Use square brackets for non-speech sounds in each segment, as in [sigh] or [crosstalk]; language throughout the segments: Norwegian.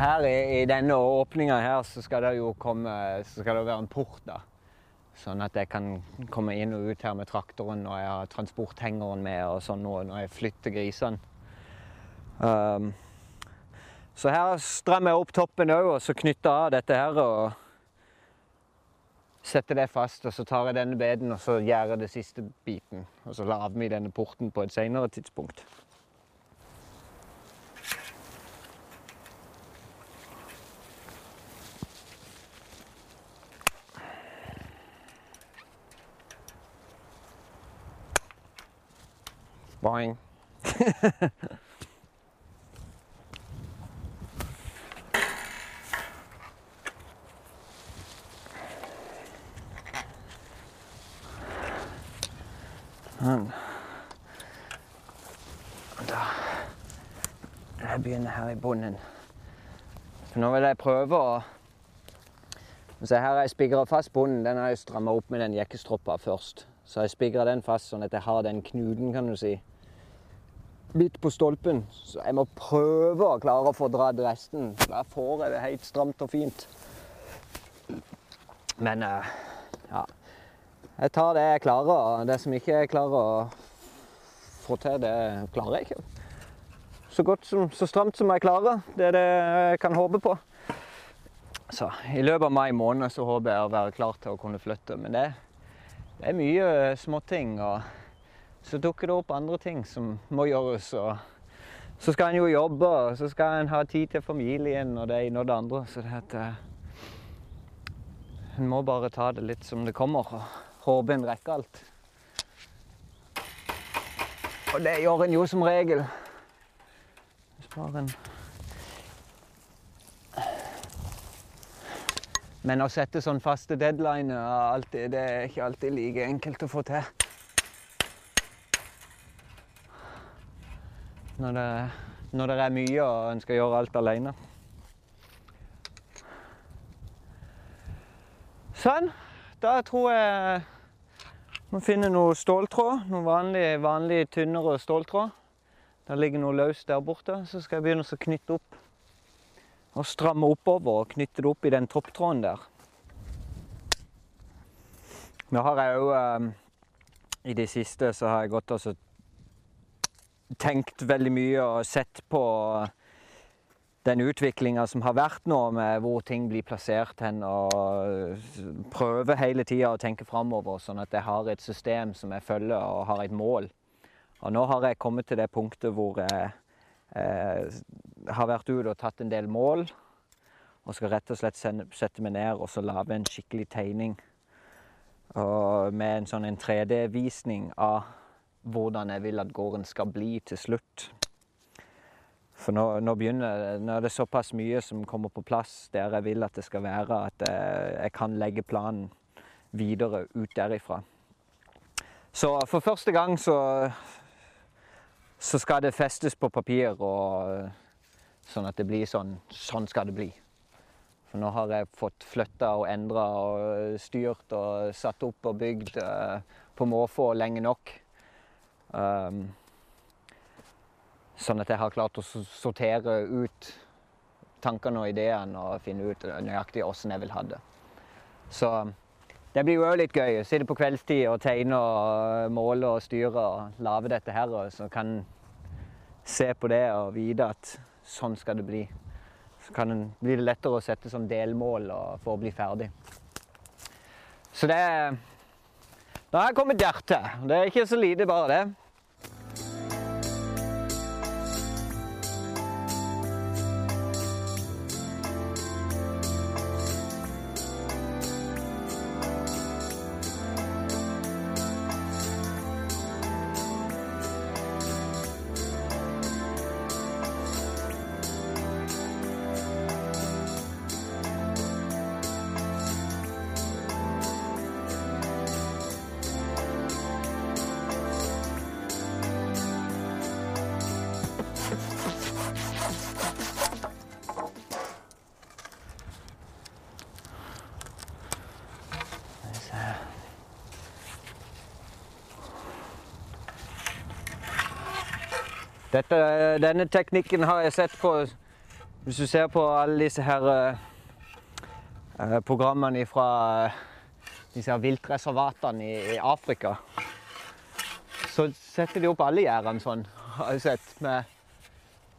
Her i, i denne åpninga her så skal det jo komme Så skal det være en port, da. Sånn at jeg kan komme inn og ut her med traktoren når jeg har transporthengeren med og sånn nå når jeg flytter grisene. Um, så her strammer jeg opp toppen òg, og så knytter av dette her og setter det fast. Og så tar jeg denne beden og så gjør det siste biten. Og så lager vi denne porten på et senere tidspunkt. Boing. Sånn. Da Jeg begynner her i bunnen. For nå vil jeg prøve å Se her har jeg spigra fast bunnen. Den har jeg stramma opp med den jekkestroppa først. Så jeg spigra den fast sånn at jeg har den knuten, kan du si, midt på stolpen. Så jeg må prøve å klare å få dratt resten. Da får jeg det helt stramt og fint. Men eh, ja. Jeg tar det jeg klarer, og det som ikke jeg klarer å få til, det klarer jeg ikke. Så godt som, så stramt som jeg klarer. Det er det jeg kan håpe på. Så i løpet av mai måned så håper jeg å være klar til å kunne flytte. Men det, det er mye småting, og så dukker det opp andre ting som må gjøres. Og så skal en jo jobbe, og så skal en ha tid til familien og det ene og det andre. Så det at eh, En må bare ta det litt som det kommer, og håpe en rekker alt. Og det gjør en jo som regel. Hvis bare en Men å sette sånn faste deadliner det er ikke alltid like enkelt å få til. Når det, når det er mye og en skal gjøre alt alene. Sånn. Da tror jeg må finne noe ståltråd. Noe vanlig, vanlig tynnere ståltråd. Der ligger noe løst der borte. Så skal jeg begynne å knytte opp og stramme oppover og knytte det opp i den topptråden der. Nå har jeg jo eh, I det siste så har jeg gått og tenkt veldig mye og sett på den utviklinga som har vært nå, med hvor ting blir plassert hen, og prøver hele tida å tenke framover, sånn at jeg har et system som jeg følger, og har et mål. Og nå har jeg kommet til det punktet hvor jeg jeg har vært ute og tatt en del mål. Og skal rett og slett sette meg ned og så lage en skikkelig tegning. Og med en sånn 3D-visning av hvordan jeg vil at gården skal bli til slutt. For nå, nå, begynner, nå er det såpass mye som kommer på plass der jeg vil at det skal være, at jeg, jeg kan legge planen videre ut derifra. Så for første gang så, så skal det festes på papir, og, sånn at det blir sånn. Sånn skal det bli. For nå har jeg fått flytta og endra og styrt og satt opp og bygd uh, på måfå lenge nok. Um, Sånn at jeg har klart å sortere ut tankene og ideene og finne ut nøyaktig åssen jeg vil ha det. Så det blir jo òg litt gøy. å Sitte på kveldstid og tegne og måle og styre og lage dette her. Og så kan se på det og vite at sånn skal det bli. Så kan det bli lettere å sette som delmål for å bli ferdig. Så det Da har jeg kommet dertil. Det er ikke så lite, bare det. Dette, denne teknikken har jeg sett på Hvis du ser på alle disse her eh, programmene fra eh, disse viltreservatene i, i, Afrika, så setter de opp alle gjerdene sånn, har jeg sett. Med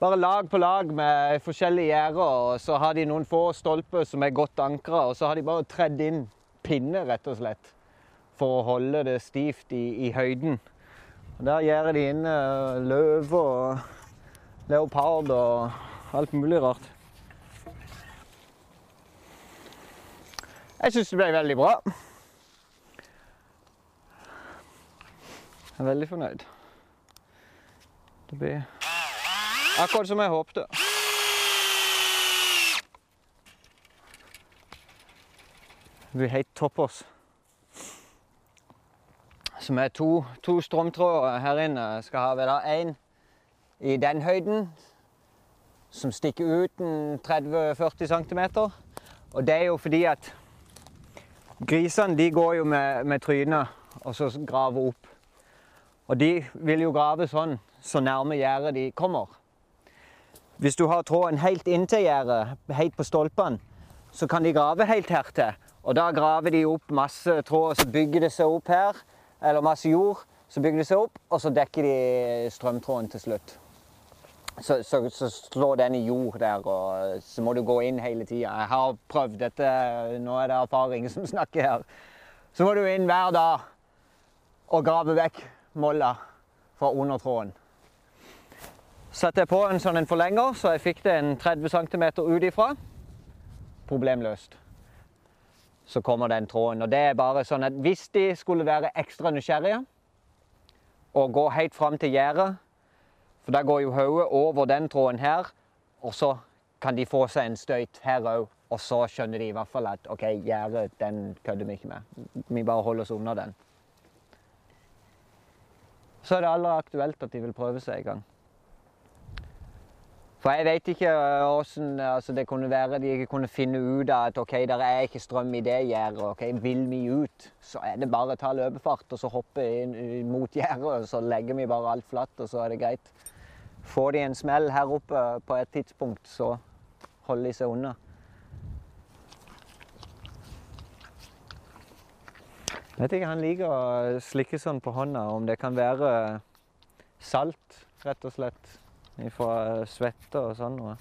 bare lag på lag med forskjellige gjerder. Og så har de noen få stolper som er godt ankra, og så har de bare tredd inn pinner, rett og slett. For å holde det stivt i, i høyden. Der gjerder de inn løve og leopard og alt mulig rart. Jeg syns det ble veldig bra. Jeg er veldig fornøyd. Det blir akkurat som jeg håpte. Det blir helt toppers. Som er to, to strømtråder her inne. Skal ha vel én i den høyden som stikker ut 30-40 cm. Og det er jo fordi at grisene de går jo med, med trynet og så graver opp. Og de vil jo grave sånn så nærme gjerdet de kommer. Hvis du har tråden helt inntil gjerdet, helt på stolpene, så kan de grave helt hertil. Og da graver de opp masse tråd, og så bygger det seg opp her. Eller masse jord. Så bygger de seg opp, og så dekker de strømtråden til slutt så, så, så, slår den i jord der, og så må du gå inn hele tida. Jeg har prøvd dette, nå er det erfaring som snakker her. Så må du inn hver dag og grave vekk molla fra undertråden. Satte jeg på en sånn en forlenger, så jeg fikk det en 30 cm ut ifra. Problemløst. Så kommer den tråden. Og det er bare sånn at hvis de skulle være ekstra nysgjerrige og gå helt fram til gjerdet for da går jo hodet over den tråden her, og så kan de få seg en støyt her òg. Og så skjønner de i hvert fall at OK, gjerdet, den kødder vi ikke med. Vi bare holder oss unna den. Så er det aller aktuelt at de vil prøve seg en gang. For jeg vet ikke åssen altså det kunne være de ikke kunne finne ut av at OK, der er ikke strøm i det gjerdet. OK, vil vi ut, så er det bare å ta løpefart og så hoppe inn mot gjerdet. Så legger vi bare alt flatt, og så er det greit. Får de en smell her oppe på et tidspunkt, så holder de seg unna. Jeg Vet ikke, Han liker å slikke sånn på hånda. Om det kan være salt, rett og slett, fra svette og sånn noe.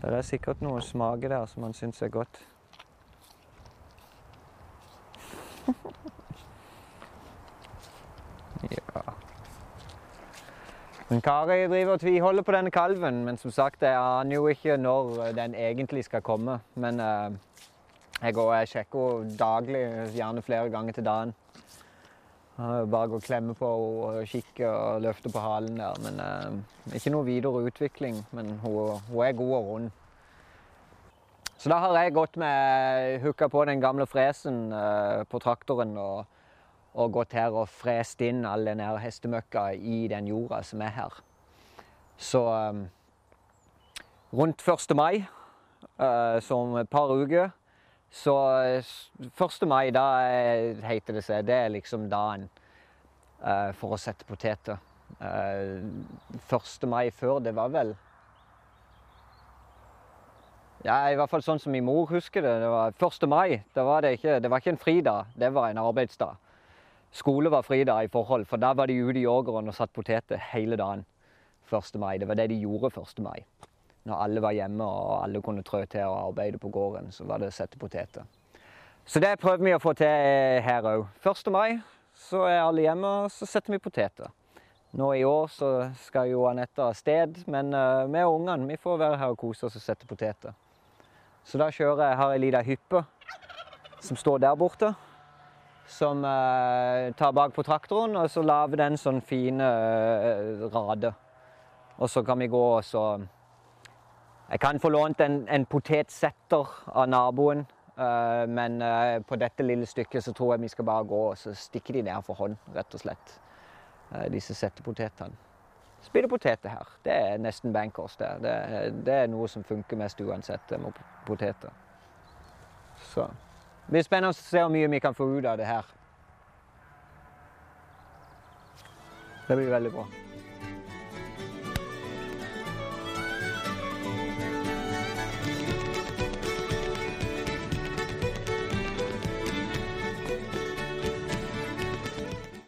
Det er sikkert noe smake der som han syns er godt. [laughs] Men Kari driver og tviholder på denne kalven, men som sagt, jeg aner jo ikke når den egentlig skal komme. Men uh, jeg går og sjekker henne daglig, gjerne flere ganger til dagen. Bare gå og klemme på henne og kikke og løfte på halen der. Men eh, ikke noe videre utvikling. Men hun, hun, er god og rund. Så da har jeg gått med hooka på den gamle fresen eh, på traktoren. og og gått her og frest inn all den her hestemøkka i den jorda som er her. Så eh, rundt 1. mai, uh, så om et par uker Så 1. mai, da heter det seg, det er liksom dagen uh, for å sette poteter. Uh, 1. mai før, det var vel ja, i hvert fall sånn som min mor husker det. det var 1. mai da var det, ikke, det var ikke en fridag, det var en arbeidsdag. Skole var fri da i forhold, for da var de ute i ågeren og satt poteter hele dagen 1. mai. Det var det de gjorde 1. mai. Når alle var hjemme og alle kunne trø til å arbeide på gården, så var det å sette poteter. Så det prøver vi å få til her òg. 1. mai så er alle hjemme, og så setter vi poteter. Nå i år så skal jo Anette av sted, men uh, vi og ungene vi får være her og kose oss og sette poteter. Så da kjører jeg, har ei lita hyppe som står der borte som uh, tar bak på traktoren, og så lager den sånne fine uh, rader. Og så kan vi gå og så Jeg kan få lånt en, en potetsetter av naboen, uh, men på dette lille stykket så tror jeg vi skal bare gå og så stikke de ned for hånd, rett og slett. disse settepotetene. Spille poteter her. Det er nesten bankers. Det. Det, det er noe som funker mest uansett med poteter. Så. Det blir spennende å se hvor mye vi kan få ut av det her. Det blir veldig bra.